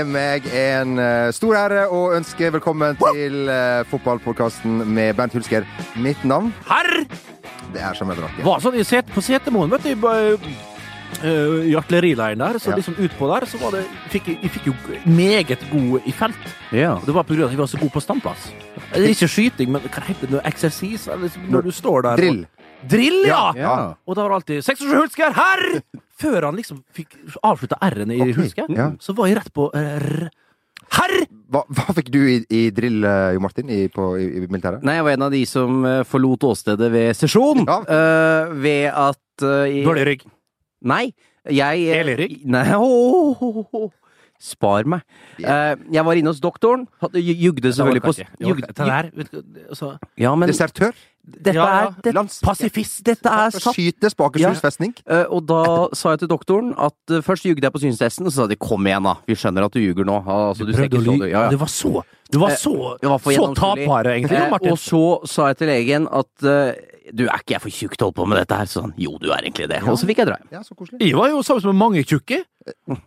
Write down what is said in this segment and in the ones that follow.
er meg en uh, stor ære å ønske velkommen til uh, fotballpodkasten med Bernt Hulsker. Mitt navn Herr! det er som en drake. Var sånn i set, på Setermoen, vet du. øh, I artillerileiren der, så Ja. liksom utpå der, så var det fikk, Vi fikk jo meget god i felt. Ja. Det var på grunn av at vi var så gode på standplass. Det ikke skyting, men hva heter det? Eksersis? liksom Når du står der og- Drill. Drill, ja! Ja. Og da var det alltid 67 Hulsker, herr! Før han liksom fikk avslutta R-en i okay. husket, ja. så var jeg rett på eh, R. Herr! Hva, hva fikk du i, i drill, uh, Jo Martin, i, på, i, i militæret? Nei, jeg var en av de som eh, forlot åstedet ved sesjon. Ja. Uh, ved at uh, Dårlig rygg. Nei, jeg eh, rygg? Nei, åh, åh, åh. Spar meg. Eh, jeg var inne hos doktoren. hadde- Jugde selvfølgelig på jugde, Det altså, Ja, men Desertør? dette Ja, ja. er det, Pasifist. Dette er satt. Skytes på Akershus Ja. festning? Eh, og da sa jeg til doktoren at uh, først jugde jeg på synstesten, og så sa de kom igjen, da. Vi skjønner at du ljuger nå. Altså, du, du prøvde ikke å så lyve. du, ja, ja. Du var så Du var Eh, så, det var så tapere, egentlig, Eh, Martin. og så sa jeg til legen at eh, du er ikke jeg for tjukk til å holde på med dette her. Sånn, jo, du er egentlig det. Og så fikk jeg dra hjem. Ja, så koselig. Jeg var jo sammen med mange tjukke.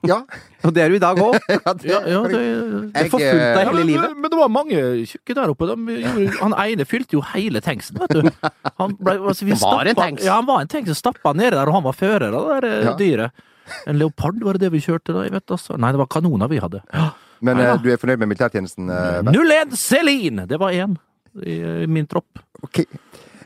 Ja. Og det er du i dag òg. ja, det, Ja, ja, det, Jeg forfulgte deg hele men, livet. men det var mange tjukke der oppe. De, han ene fylte jo hele tanksen, vet du. Han, ble, altså, var en tanks. Ja, han var en tanks stappa nede der, og han var fører av det der eh, Ja. dyret. En leopard var det det vi kjørte da? Jeg vet altså. Nei, det var kanoner vi hadde. Men Nei eh, du er fornøyd med militærtjenesten? eh, Bernt? 01 Celine! Det var én i, i min tropp. Ok.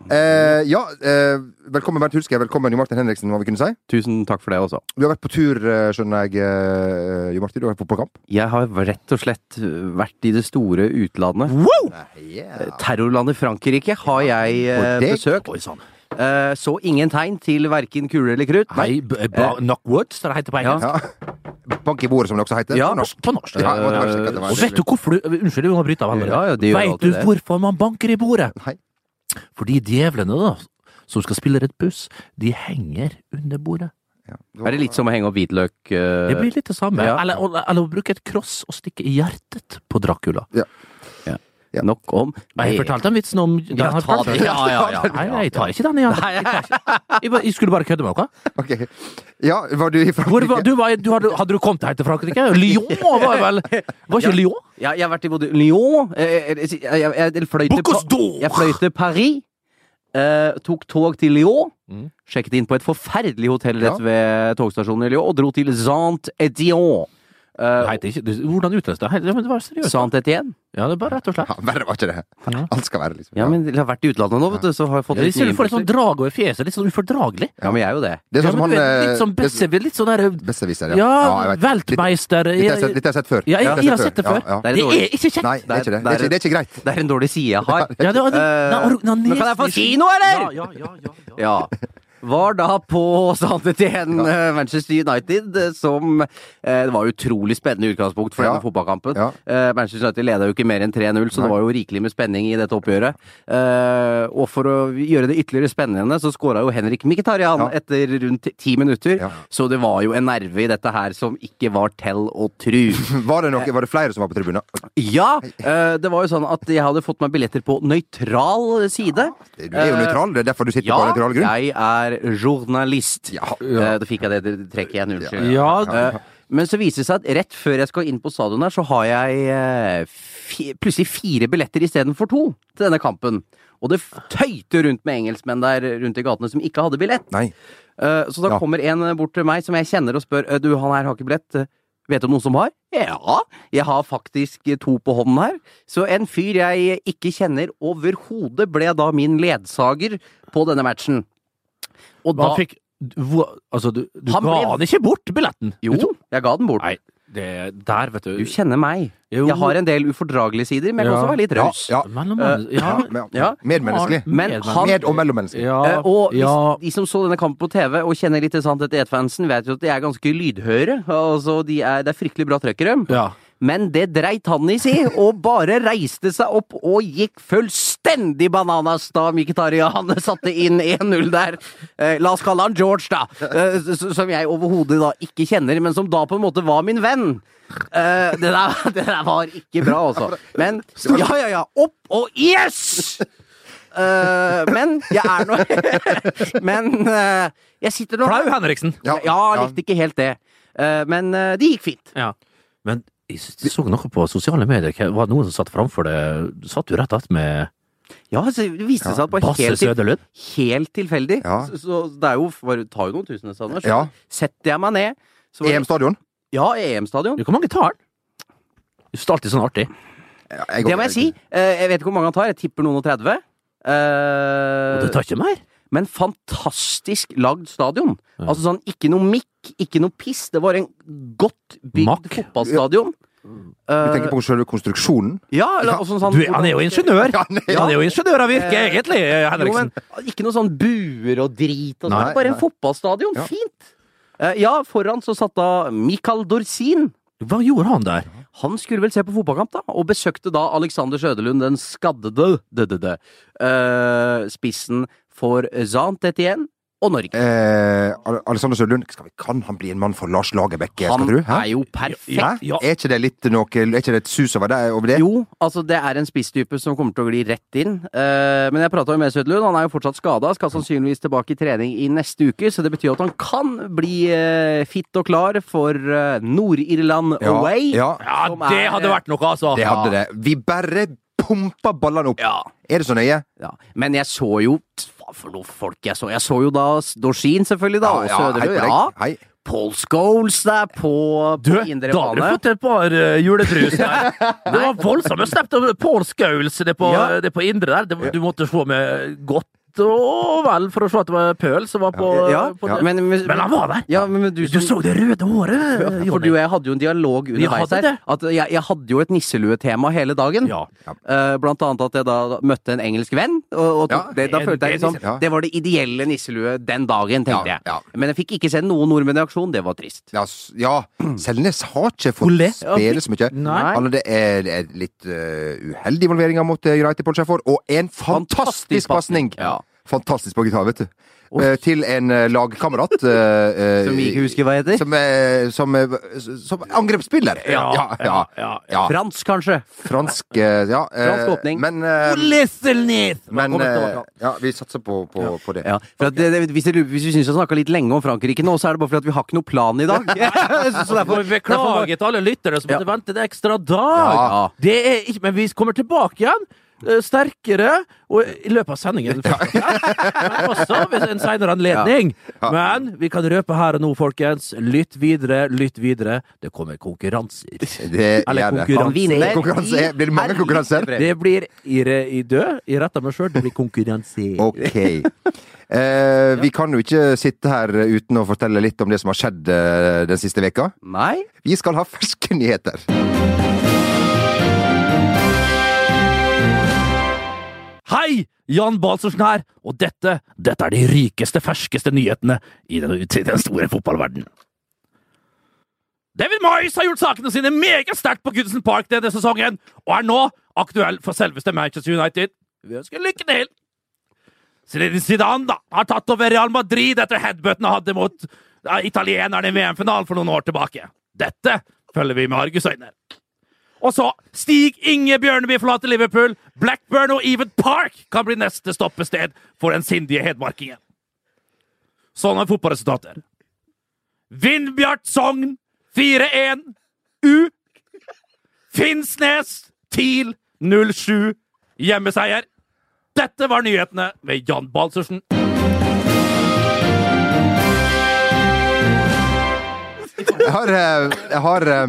Eh, ja, eh, velkommen Bernt Hulske, Velkommen Jo Martin Henriksen, hva vi kunne si. Tusen takk for det også. Du har vært på tur, eh, skjønner jeg, eh, Jo Martin. Du har vært på kamp Jeg har rett og slett vært i det store utlandet. Yeah. Terrorlandet Frankrike har jeg eh, besøkt. Oi sånn. Eh, så ingen tegn til verken kuler eller krutt. Nei, ba- Knockwood, som det heter på engelsk. Ja. Bank i bordet, som det også heter. Ja. på norsk. På norsk. Ja, Og vet du hvorfor du Unnskyld, vi må bryte av. Ja, ja, Vet du det. hvorfor man banker i bordet? Nei. Fordi djevlene, da, som skal spille Rett Buss, de henger under bordet. Ja. Er det litt som å henge opp hvitløk? Uh... Det blir litt det samme. ja. Eller, eller å bruke et kross og stikke i hjertet på Dracula. Ja. Nok om Jeg fortalte den vitsen om Ja, har ta fortalt Ja, ja, ja. Nei, jeg tar ikke den igjen. Jeg, tar ikke. jeg, bare- jeg skulle bare kødde med dere. Ok. Ja, var du i Hvor, Frankrike? du var, du hadde, hadde du kommet helt til Frankrike? Lyon var vel Var ikke Lyon? Ja, jeg har vært i både Lyon eh, eh, Jeg, jeg, jeg, jeg fløy til Bocuse Pa- d'Or! Jeg fløy til Paris. eh, tok tog til Lyon. Mm. Sjekket inn på et forferdelig hotell rett Ja. ved togstasjonen i Lyon, og dro til Saint-Étienne. Det er ikke det- Hvordan uttales det? Ja, men det var seriøst. Saint-Étienne? Ja, det er bare rett og slett. Ja, verre var ikke det. Ja. Alt skal være, liksom. Ja, men jeg har vært i utlandet nå, vet du, så har jeg fått Ja, litt ser nye du får litt sånn impulser. drag over fjeset. Litt sånn ufordragelig. Ja, men jeg er jo det. Det er Ja, sånn som han vet, eh, litt sånn besserwisser, litt sånn der Besserwisser, Ja, jeg vet. Weltmeister Litt, litt, har jeg sett- litt har jeg sett før. Ja, jeg, Litt jeg har sett det før. Ja, ja. Det er Det dårlig. er ikke kjekt! Nei, det er ikke det. Det er ikke, det er ikke greit. Det er en dårlig side jeg har. Ja, det, det, Eh, na, or- na, men kan jeg få si noe, eller? Ja, ja, ja, ja, ja. Ja. Var da på Saint-Étienne, eh, Manchester United, eh, som eh, Det var utrolig spennende utgangspunkt for Ja. denne fotballkampen. Ja. Manchester United leda jo ikke mer enn 3-0, så Nei. det var jo rikelig med spenning i dette oppgjøret. Eh, og for å gjøre det ytterligere spennende, så skåra jo Henrik Mkhitaryan Ja. etter rundt ti minutter. Ja. Så det var jo en nerve i dette her som ikke var tell og tru. Var det, noe, var det flere som var på tribunen? Ja! det var jo sånn at jeg hadde fått meg billetter på nøytral side. Du er jo nøytral, det er derfor du sitter Ja, på nøytral grunn. jeg er journalist. Ja. Eh, Da fikk jeg det trekket igjen, unnskyld. Ja, Eh, Men så viser det seg at rett før jeg skal inn på stadion her, så har jeg eh, plutselig fire billetter istedenfor to til denne kampen. Og det tøyter rundt med engelskmenn der rundt i gatene som ikke hadde billett. Nei. Eh, Så da Ja. kommer en bort til meg som jeg kjenner og spør «Eh, Du, han her har ikke billett. Vet du om noen som har? Ja, jeg har faktisk to på hånden her. Så en fyr jeg ikke kjenner overhodet, ble da min ledsager på denne matchen. Og da han fikk hvor, Altså, du, du Han ga ble- han ikke bort billetten? Jo, jeg ga den bort. Nei, det der, vet du Du kjenner meg. Jo. Jeg har en del ufordragelige sider, men jeg kan Ja. også være litt Ja, raus. ja. Eh, ja, Ja. Medmenneskelig. Men han- Med- og mellommenneskelig. ja, Eh, og hvis, de som så denne kampen på TV og kjenner litt til Sannhet i fansen vet jo at de er ganske lydhøre. Altså, de er, det er fryktelig bra trøkkere. ja. Men det dreit han i, si, og bare reiste seg opp og gikk fullstendig bananas da Mkhitaryan satte inn 1-0 der. Eh, la oss kalle han George, da. Eh, som jeg overhodet da ikke kjenner, men som da på en måte var min venn. Eh, det, der, det der var ikke bra, altså. Men ja, ja, ja. Opp og yes! Uh, men jeg er nå Men uh, jeg sitter nå Flau Henriksen! Ja, Ja, ja. likte ikke helt det. Uh, men det gikk fint. Ja. Men Jeg så noe på sosiale medier. Hva- Var det noen som satt framfor det? Satt du rett attmed Ja, altså, det viste seg at det var helt, til, helt tilfeldig Ja. så, så det er jo bare, tar jo noen tusen. Så Ja. setter jeg meg ned så var det- EM-stadion? Ja, EM-stadion. Hvor mange tar den? Du er alltid sånn artig. Ja, Det må jeg si. Eh, Jeg vet ikke hvor mange han tar. Jeg tipper noen og 30. Og Eh, du tar ikke mer? Men fantastisk lagd stadion. Ja. Altså sånn, ikke noe mikk, ikke noe piss. Det var en godt bygd fotballstadion. Vi tenker på selve konstruksjonen? Ja, eller Ja. også sånn Du, han er jo ingeniør! Ja, ja. Han er jo ingeniør av virke, egentlig, Henriksen. Jo, men ikke noe sånn buer og drit og sånn. Bare en nei. fotballstadion. Ja. Fint! Eh, ja, foran så satt da Mikael Dorsin. Hva gjorde han der? Han skulle vel se på fotballkamp, da, og besøkte da Alexander Sjødelund, den skaddede dødede, eh, spissen for Zant Etienne og Norge. Eh, Alexander Sørlund, skal vi, kan han bli en mann for Lars Lagerbäck, skal Han du? Hæ? er jo perfekt. Hæ? Ja. Er ikke det litt noe Er ikke det et sus over det? Over det? Jo, altså det er en spisstype som kommer til å gli rett inn. Eh, men jeg prata jo med Sødlund, han er jo fortsatt skada. Skal sannsynligvis tilbake i trening i neste uke, så det betyr at han kan bli eh, fit og klar for eh, Nord-Irland Ja, away. ja, Ja, det er- hadde vært noe, altså! det hadde det. Vi bare pumpa ballene opp. Ja. Er det så nøye? Ja, men jeg så jo for noen folk jeg så? Jeg så jo da Dorsin, selvfølgelig, da. og hei Søderlund. på deg. Ja. Hei. Paul Scholes der på, Du, på da indre har du bane. fått et par uh, juletrus der. Det var voldsomt. Jeg av Paul Scholes det på, Ja. det på indre der. Det, du måtte få med godt og vel for å se at det var Pøl som var på, Ja, på det. Men, men, Men han var der! Ja, men, men du, Du så det røde håret, For du og jeg hadde jo en dialog underveis her. At jeg, jeg hadde jo et nisseluetema hele dagen. Ja. Eh, blant annet at jeg da møtte en engelsk venn. Og, og Ja, det, da følte jeg liksom. Det var det ideelle nisselue den dagen, tenkte Ja, jeg. Men jeg fikk ikke se noen nordmenn i aksjon. Det var trist. Ja, ja. Selnes har ikke fått spille så mye. Altså, det, er, er litt uh, uheldig involvering mot eh, Paul Schaeffer, og en fantastisk Fantastisk pasning! Ja. Fantastisk på gitar, vet du. Eh, til en uh, lagkamerat. eh, eh, Som vi ikke husker hva heter. Som, eh, som, eh, som angrepsspiller. Ja, ja, ja. ja, ja. Fransk, kanskje. Fransk eh, Ja. eh, Fransk åpning. Men, eh, men eh, ja, vi satser på, på, på det. Ja, for at det, det, hvis, vi syns vi har snakka litt lenge om Frankrike nå, så er det bare fordi at vi har ikke noe plan i dag. så Så derfor, må vi beklage til alle lyttere som Ja. måtte vente en ekstra dag. Ja. Det er ikke, men vi kommer tilbake igjen. Eh, Sterkere, og i løpet av sendingen. Men også ved en senere anledning. Ja. Men vi kan røpe her og nå, folkens. Lytt videre, lytt videre. Det kommer konkurranser. Det Eller konkurranser. det. konkurranse. Blir det mange konkurranser? Det blir i, i død. I rett av meg sjøl. Det blir konkurranser. Okay. Eh, vi kan jo ikke sitte her uten å fortelle litt om det som har skjedd eh, den siste veka. Nei? Vi skal ha ferske nyheter. Hei! Jan Balsersen her, og dette, dette er de rikeste, ferskeste nyhetene i den, i den store fotballverdenen. David Moyes har gjort sakene sine meget sterkt på Goodison Park denne sesongen, og er nå aktuell for selveste Manchester United. Vi ønsker lykke til! Zinedine Zidane da, har tatt over Real Madrid etter headbutten han hadde mot italienerne i VM-finalen for noen år tilbake. Dette følger vi med argusøyne. Og så Stig Inge Bjørneby forlater Liverpool. Blackburn og Even Park kan bli neste stoppested for den sindige hedmarkingen. Sånn er fotballresultater. Vindbjart Sogn 4-1. U. Finnsnes TIL 07. Hjemmeseier. Dette var nyhetene med Jan Balsersen. Jeg har, eh, jeg har, eh,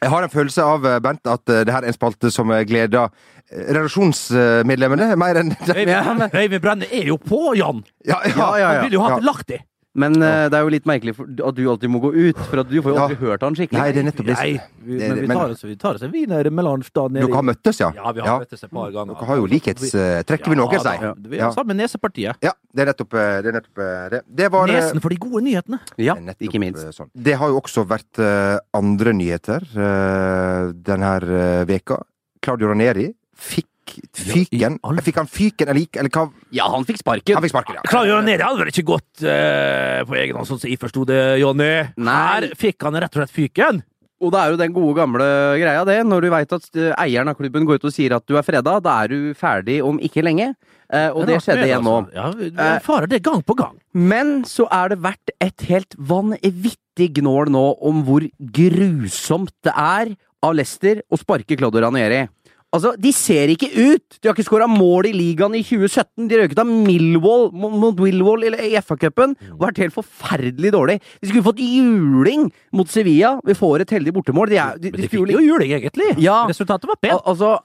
jeg har en følelse av, eh, Bent, at eh, det her er en spalte som eh, gleder redaksjonsmedlemmene mer enn Øyvind Brenne er jo på, Jan! Ja, ja, Ja, ja, Han vil jo ha det lagt i. Men eh, det er jo litt merkelig for, at du alltid må gå ut, for at du får jo aldri hørt han skikkelig. Nei, det er nettopp det. Nei, vi, Det- men vi tar oss, vi tar oss en wiener da nede Dere har møttes, ja? Ja, vi har møttes et par ganger. Dere har jo likhetstrekk, vil noen Ja, si. Vi har samme nesepartiet. Ja, det er nettopp eh, det. Er nettopp eh, det. det var, eh, Nesen for de gode nyhetene. Ja, nettopp, ikke minst. eh, Sånn. Det har jo også vært eh, andre nyheter uh, denne uh, veka. Claudio Raneri fikk fyken. Ja, Fikk han fyken eller? Eller hva? Ja, han fikk sparken. Han fikk sparken, ja. Claudio det hadde vel ikke gått uh, på egen hånd, sånn som jeg forsto det, Jonny. Her fikk han rett og slett fyken. Og det er jo den gode gamle greia, det. Når du veit at eh, eieren av klubben går ut og sier at du er freda, da er du ferdig om ikke lenge. Eh, og det skjedde igjen nå. altså. Ja, vi vi det gang på gang. Men så er det vært et helt vanvittig gnål nå om hvor grusomt det er av Leicester å sparke Claudio Ranieri. Altså, De ser ikke ut! De har ikke skåra mål i ligaen i 2017. De røket av Millwall mot Willwall Millwall i FA-cupen og vært helt forferdelig dårlig. De skulle fått juling mot Sevilla. Vi får et heldig bortemål. De er, de, de de fikk jo juling, egentlig. Ja. Resultatet var pent. Al altså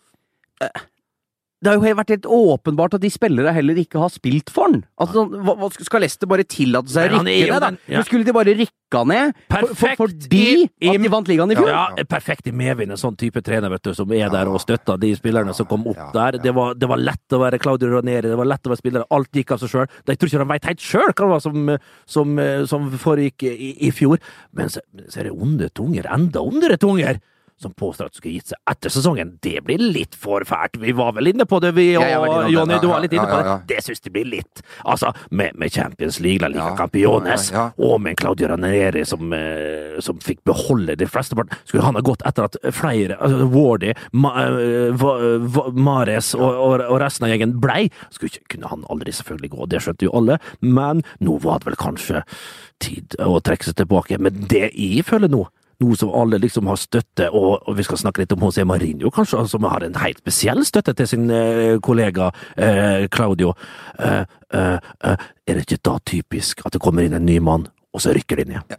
eh, Det har jo vært helt åpenbart at de spillere heller ikke har spilt for han. Altså, sånn, hva, hva skal Leicester bare tillate seg å rykke ned, da? ja. Men Skulle de bare rykka ned for, for, fordi i- i- at de vant ligaen i fjor? Ja, perfekt i medvind, en sånn type trener vet du, som er der og støtter de spillerne som kom opp der. Det var, det var lett å være Claudio Ranieri, det var lett å være spillere. Alt gikk av seg sjøl. Jeg tror ikke de veit helt sjøl hva det var som, som, som foregikk i, i fjor. Men så, så er det onde tunger, enda ondere tunger, som påstår at du skulle gitt seg etter sesongen. Det blir litt for fælt. Vi var vel inne på det, vi og. Jonny, du var litt inne på det. Det syns de blir litt. Altså, med, med Champions League, La Liga Ja, Campiones, ja, ja. og med Claudio Ranieri som, eh, som fikk beholde de fleste part. Skulle han ha gått etter at flere, altså Wardy, Ma, Va, Mares og, og, og resten av gjengen blei, skulle ikke, kunne han aldri selvfølgelig gå, det skjønte jo alle, men nå var det vel kanskje tid å trekke seg tilbake. Men det jeg føler nå, nå som alle liksom har støtte, og, og vi skal snakke litt om José Marinho, kanskje, som har en helt spesiell støtte til sin eh, kollega eh, Claudio. Eh, eh, eh, er det ikke da typisk at det kommer inn en ny mann, og så rykker de ned?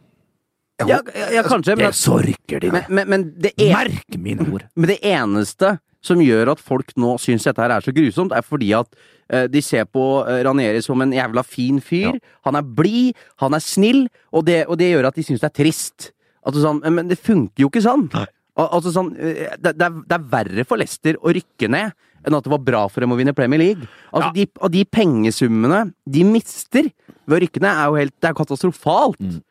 Ja, ja, ja, kanskje, men, er så rykker de ned. men, men, men en... Merk mine ord! men det eneste som gjør at folk nå syns dette her er så grusomt, er fordi at eh, de ser på Ranieri som en jævla fin fyr. Han er blid, han er snill, og det, og det gjør at de syns det er trist. Altså sånn, men det funker jo ikke sånn. Al altså sånn, eh, det, det, er, det er verre for Leicester å rykke ned enn at det var bra for dem å vinne Premier League. Altså, Ja. de, og de pengesummene de mister ved å rykke ned, er jo helt det er katastrofalt. Mm.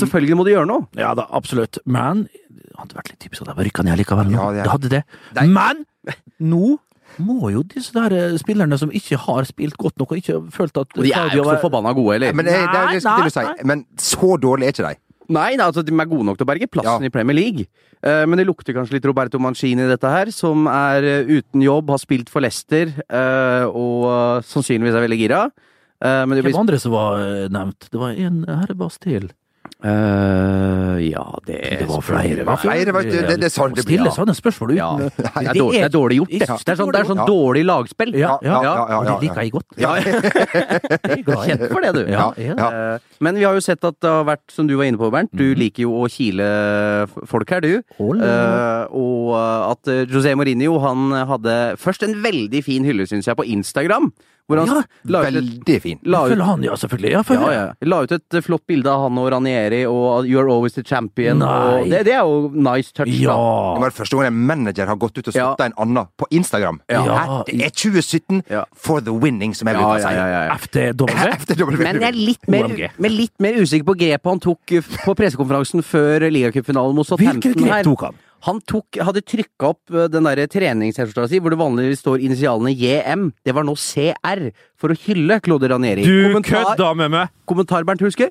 Selvfølgelig må de gjøre noe. Ja da, absolutt. Men det hadde vært litt typisk at de rykka ned likevel. Ja, det er- det hadde det. Nei. Men nå må jo disse der eh, spillerne som ikke har spilt godt nok, og ikke har følt at Og de er jo ikke så forbanna gode, eller? Men, det er det jeg det, til det, Nei. Men så dårlig er ikke de. Nei, nei, altså de er gode nok til å berge plassen Ja. i Premier League. Eh, men det lukter kanskje litt Roberto Mancini i dette her, som er eh, uten jobb, har spilt for Leicester eh, og eh, sannsynligvis er veldig gira. Eh, men det Hvem blir andre som var eh, nevnt? Det var en herrebass til. Eh, Ja, det Det var flere. var flere, vet du. Det- det sånn det blir, Stille sånne spørsmål uten det, er dårlig, det gjort, det. Det er sånn, det er sånn dårlig lagspill. Ja, ja, ja, Og det liker jeg godt. Ja. Det. Kjent for det, du. Det. Eh, Men vi har jo sett at det har vært, som du var inne på, Bernt, du liker jo å kile folk her, du. Eh, og at José Mourinho han hadde først en veldig fin hylle, syns jeg, på Instagram. Hvor han Ja, la, ut Veldig fin. la, Følger ut, han, ja, selvfølgelig. Ja, ja, følger. ja, la ut et flott bilde av han og Ranieri og 'You're always the champion'. Og det, det er jo nice touch, Det var det første gang en manager har gått ut og Ja. en annen på Instagram. Ja. Her, Det er 2017 Ja. for the winning, som jeg da. bruker å si. ja, ja, ja. FTW. Men jeg er litt mer, litt mer usikker på grepet han tok på pressekonferansen før ligacupfinalen mot Hvilket Southampton. grep tok han? Han tok, hadde trykka opp eh, den der treningshefta si, hvor det vanligvis står initialene JM. Det var nå CR, for å hylle Claude Ranieri. Du kommentar, kødda med meg! kommentar, Bernt Hulsker?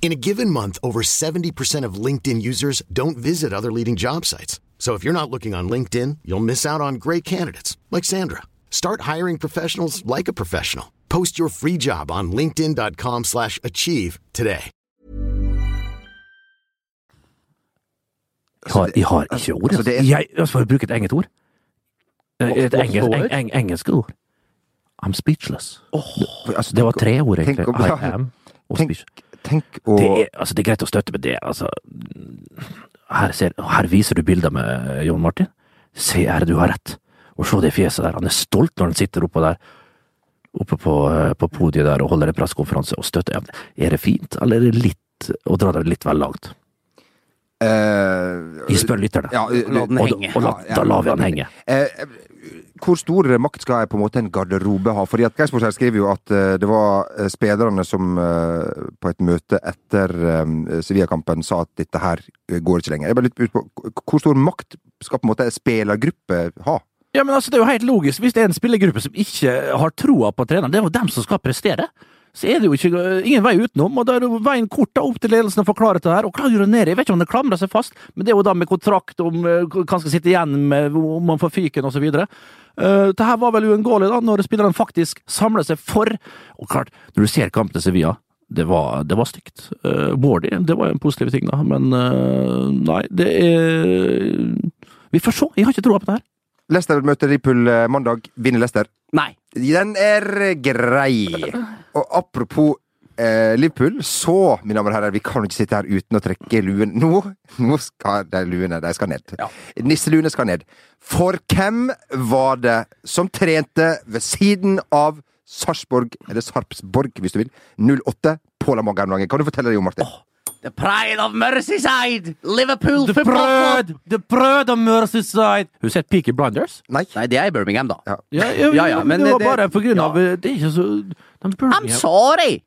In a given month, over 70% of LinkedIn users don't visit other leading job sites. So if you're not looking on LinkedIn, you'll miss out on great candidates like Sandra. Start hiring professionals like a professional. Post your free job on linkedin.com/achieve slash achieve today. Jeg har, jeg har ikke ord. Altså, det er- Jeg, jeg skal bruke et engelsk ord. Eh, Et engelsk, eng, eng, engelsk ord. I'm speechless. Altså, Det var tenk- tre ord, egentlig. om- I am og Tenk, speech. Tenk å Det er, altså, det er greit å støtte med det. Altså, her, ser, her viser du bilder med Jon Martin. Se her, du har rett. Og se det fjeset der. Han er stolt når han sitter oppå der. Oppe på, eh, på podiet der og holder en pressekonferanse og støtter. Ja, Er det fint, eller er det litt å dra det litt vel langt? eh, Vi spør lytterne. Ja, La den og, henge. og la, da lar vi han henge. Eh, hvor stor makt skal jeg på en måte en garderobe ha? Fordi at Geisborg her skriver jo at eh, det var eh, spillerne som eh, på et møte etter Sevilla-kampen sa at dette her går ikke lenger. Jeg bare litt ut på Hvor stor makt skal på en måte en spillergruppe ha? Ja, men altså, Det er jo helt logisk. Hvis det er en spillergruppe som ikke har troa på treneren, det er jo dem som skal prestere. Så er det jo ikke ingen vei utenom, og da er jo veien kort da opp til ledelsen å forklare dette her. Og klarer ned, Jeg vet ikke om det klamrer seg fast, men det er jo da med kontrakt om eh, hva han skal sitte igjen med, om man får fyken osv. Uh, det her var vel uunngåelig, da, når spillerne faktisk samler seg for Og klart, når du ser kampen til Sevilla det var, det var stygt. Uh, Wardy, det var en positiv ting, da, men uh, nei, det er Vi får se. Jeg har ikke troa på det her. Leicester møter eh, mandag. Vinner Leicester. Nei. Den er grei. Og apropos eh, Liverpool, så, mine damer og herrer, vi kan jo ikke sitte her uten å trekke luen. Nå, nå skal de luene de skal ned. Nisseluene skal ned. For hvem var det som trente ved siden av Sarpsborg, eller Sarpsborg hvis du vil, 08 på La Kan du fortelle det, Jo Martin? The pride of Merseyside! Liverpool The football club! The pride of Merseyside! Har du sett Peaky Blinders? Nei. Nei, det er i Birmingham, da. Ja. Ja, ja, Ja, ja, men det var det- bare på grunn av. Det er ikke så de I'm sorry!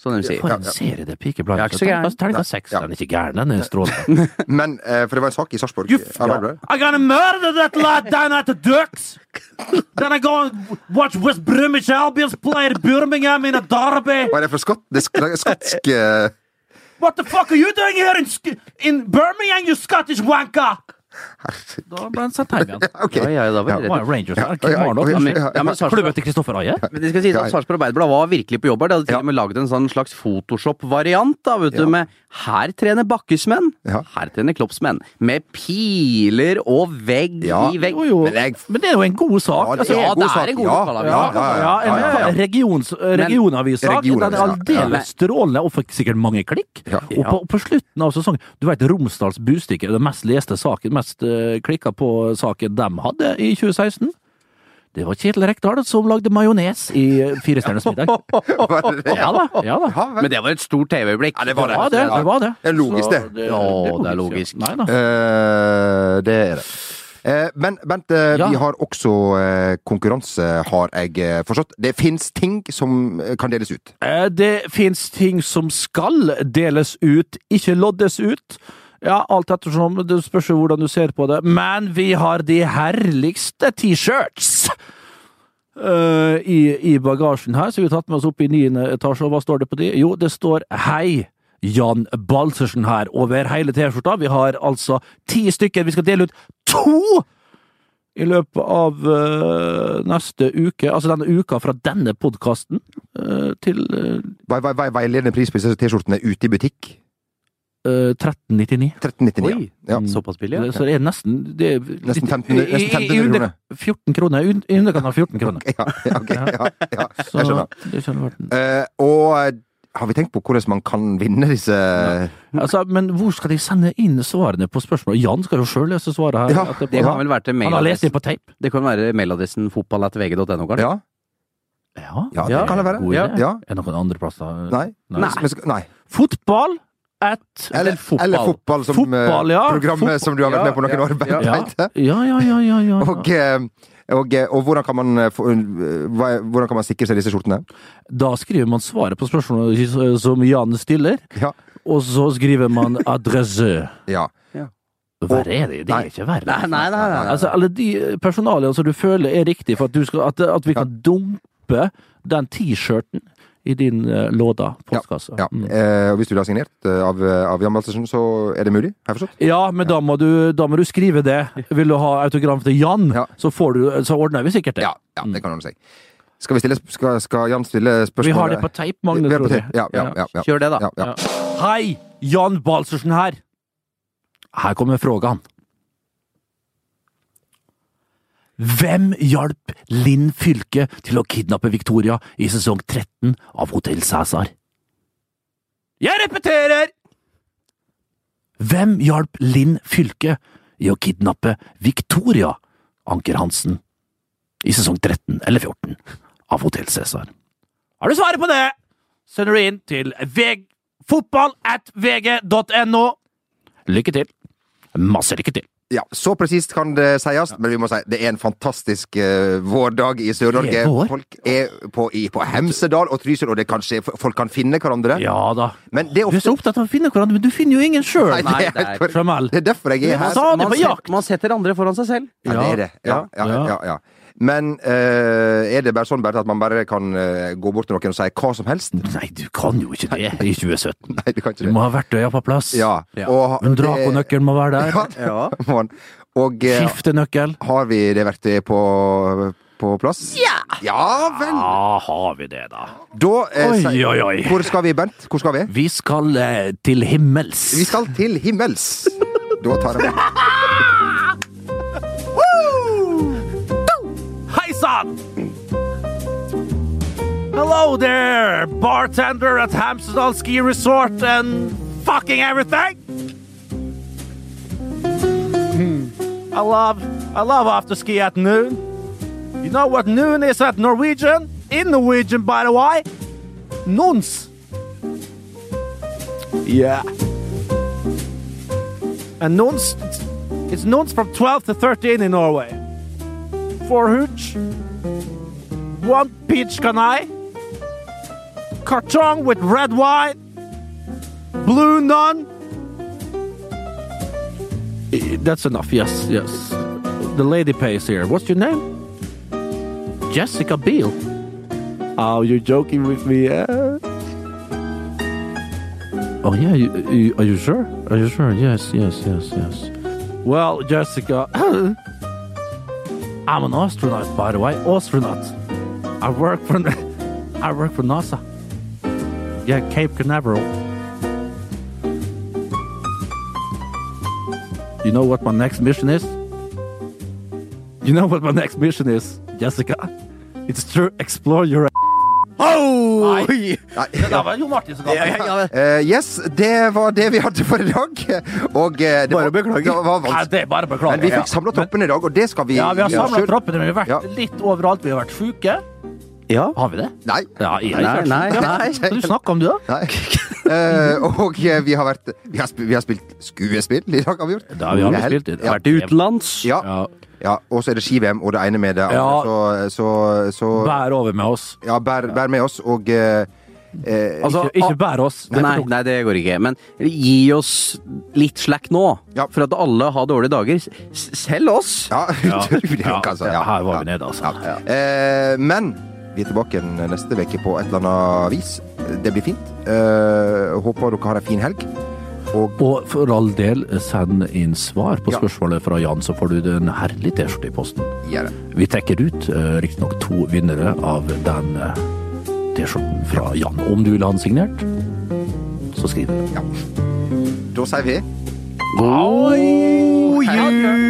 Sånn de sier. For en serie det er Peaky Blinders. Ja, ikke så gæren. Terningkast seks. Ja. Den er ikke gæren, den er strålende. Men, uh, for det var en sak i Sarpsborg. I'm gonna murder that lad down at the Ducks! Then I go and watch West Brumish Albions play at Birmingham in a derby! Hva er det for skott? Det er skotsk eh, What the fuck are you doing here in, in Birmingham, you Scottish wanker? Da ble han satt her igjen. Ok. Ja, ja, da var Ja. Rangers Ja, Klubben til Kristoffer Aie? Men det skal sies at. Sarpsborg Arbeiderblad var virkelig på jobb her. De hadde til og med laget en sånn slags Photoshop-variant, da, vet du, Ja. med her trener Bakkesmenn, Ja. her trener Kloppsmenn. Med piler og vegg Ja. i vegg. Jo, jo. Men jeg- Men det er jo en god sak. Ja, det Altså, er ja, en god det er en god sak. lokalavis. ja, ja, ja, ja, ja, ja. Regions, regionavissak. Den er Regionavis, ja. aldeles strålende og fikk sikkert mange klikk. Ja. Og på, på slutten av sesongen Du vet Romsdals Bustikke, den mest leste saken, mest uh, klikka på saken de hadde i 2016. Det var Kjetil Rekdal som lagde majones i Fire stjerners middag. Det det? Ja da. ja da. Ja. Men det var et stort TV-øyeblikk. Ja, det var Det var det. det, var det. Det er logisk, Så det. Ja, det er logisk. Ja. Nei da. Uh, det er det. Eh, men Bent, eh, Ja. vi har også eh, konkurranse, har jeg eh, forstått. Det fins ting som eh, kan deles ut. Eh, Det fins ting som skal deles ut, ikke loddes ut. Ja, alt ettersom. Det spørs jo hvordan du ser på det. Men vi har de herligste T-shirts! Uh, i, I bagasjen her, så vi har tatt med oss opp i niende etasje. Og hva står det på de? Jo, det står 'Hei'. Jan Balsersen her over hele T-skjorta. Vi har altså ti stykker. Vi skal dele ut to i løpet av uh, neste uke, altså denne uka fra denne podkasten, til uh, Vei- vei- vei- Veiledende pris på disse T-skjortene ute i butikk. Eh, 1399. 1399. Oi, ja. Såpass billig, ja. Så det er nesten det er Nesten litt- 1500 i- i- i 1500 under- kroner. 14 kroner. I underkant av 14 kroner. Ja, ja, ok, ja, ja, jeg skjønner. det skjønner. Eh, og har vi tenkt på hvordan man kan vinne disse Altså, men hvor skal de sende inn svarene på spørsmål? Jan skal jo sjøl lese svaret her. Ja. Det kan vel være til Han har lest det på tape. Det kan være mailadressen fotballattvg.no, kanskje? Ja, Ja. ja det kan det være. Ja, ja. Er det noen andre plasser? Nei. Nei. Men nei. Fotball at Eller, fotball. eller fotball, som Fotball, ja. eh, programmet Fotball. som du har vært med på noen Ja, år. ja, ja. Ja, ja, ja, ja, ja. Og, eh, og, eh, og hvordan, kan man, hvordan kan man sikre seg disse skjortene? Da skriver man svaret på spørsmålet som Jan stiller, Ja. og så skriver man adresse. ja. Hva er det, det er ikke verre. Nei, nei, nei. nei, nei. Altså, alle de personaliene som du føler er riktig for at, du skal, at, at vi kan dumpe den T-skjorten i din uh, låda, postkasse. ja. Mm. Eh, og hvis du har signert uh, av, av Jan Balsersen så er det mulig? Har jeg forstått? Ja, men da må, du, da må du skrive det. Vil du ha autogram til Jan, Ja. så, får du, så ordner vi sikkert det. Ja, ja det kan ordne seg. Skal, vi stille, skal, skal Jan stille spørsmål? Vi har det på tape, Magne. På tror jeg. Ja, ja, ja, ja. Kjør det, da. Ja, ja. Ja. Hei, Jan Balsersen her. Her kommer frågan. Hvem hjalp Linn Fylke til å kidnappe Victoria i sesong 13 av Hotell Cæsar? Jeg repeterer! Hvem hjalp Linn Fylke i å kidnappe Victoria Anker Hansen i sesong 13 eller 14 av Hotell Cæsar? Har du svaret på det, sender du inn til veg fotball at vg.no. Lykke til. Masse lykke til. Ja, Så presist kan det sies, men vi må si det er en fantastisk uh, vårdag i Sør-Norge. Folk er på, i, på Hemsedal og Trysil, og det kan skje, folk kan finne hverandre. Ja da. Men det er Du er så opptatt av å finne hverandre, men du finner jo ingen sjøl. Nei, det er, det er derfor jeg er her. man, man setter andre foran seg selv. Ja, det er det. Ja, ja, Ja. ja, ja. Men eh, er det bare sånn bare at man bare kan eh, gå bort til noen og si hva som helst? Nei, du kan jo ikke det i 2017. Nei, du kan ikke Du det. må ha verktøya på plass. Ja. Ja. Og, Men drakonøkkel må være der. Ja. må man. Og eh, Skiftenøkkel. har vi det verktøyet på, på plass? Ja! Ja vel! Ja, har vi det, da. Da eh, Oi, oi, oi. Hvor skal vi, Bent? Hvor skal vi? Vi skal eh, til himmels. Vi skal til himmels. Da tar jeg Hello there, bartender at Hamsterdal Ski Resort and fucking everything. Hmm. I love, I love after ski at noon. You know what noon is at Norwegian? In Norwegian, by the way. Nons. Yeah. And nons, it's nons from 12 to 13 in Norway. Four hooch. One peach canai. Carton with red wine. Blue nun. Eh, That's enough, yes, yes. The lady pays here. What's your name? Jessica Biel. Oh, you're joking with me, eh? Oh, yeah, you, you, are you sure? Are you sure? Yes, yes, yes, yes. Well, Jessica, I'm an astronaut, by the way. Astronaut. I work for I work for NASA. Yeah, Cape Canaveral. You know what my next mission is? You know what my next mission is, Jessica? It's to explore your Oh! Nei, Det var Jo Martin som ga Eh, yes, det var det vi hadde for i dag. Og uh, det Bare var, beklager. Det Nei, er bare å beklage. Men vi fikk samla troppen i dag, og det skal vi Ja, vi har samla troppen. vi har vært Ja. litt overalt. Vi har vært sjuke. Ja. Har vi det? Nei. Ja, jeg har Nei, nei, nei. Hva du snakker om, du, da? Nei. uh, og eh, vi har vært Vi har, vi har spilt skuespill i dag, har vi gjort. Det har vi Det er helt- spilt i. Ja. Vært utenlands. Ja. Ja. ja. Og så er det ski-VM og det ene med det andre. Ja. Så, så, så Bær over med oss. Ja, bær, bær med oss, og eh, eh, Altså, ikke, ikke bær oss. Det Nei, nei, det går ikke. Men gi oss litt slack nå. Ja. For at alle har dårlige dager. S selv oss! Ja, utrolig nok, altså. Ja, her var ja. vi nede, altså. Ja. Eh, men vi er tilbake neste uke på et eller annet vis. Det blir fint. Eh, håper dere har ei en fin helg. Og Og for all del, send inn svar på Ja. spørsmålet fra Jan, så får du en herlig T-skjorte i posten. det. Vi trekker ut uh, riktignok to vinnere av den eh, T-skjorten fra Jan. Om du vil ha den signert, så skriv det. Da sier vi God jul!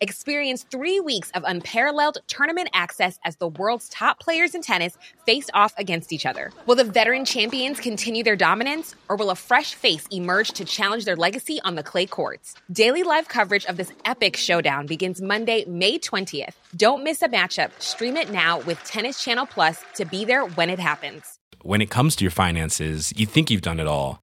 Experience three weeks of unparalleled tournament access as the world's top players in tennis face off against each other. Will the veteran champions continue their dominance, or will a fresh face emerge to challenge their legacy on the clay courts? Daily live coverage of this epic showdown begins Monday, May 20th. Don't miss a matchup. Stream it now with Tennis Channel Plus to be there when it happens. When it comes to your finances, you think you've done it all.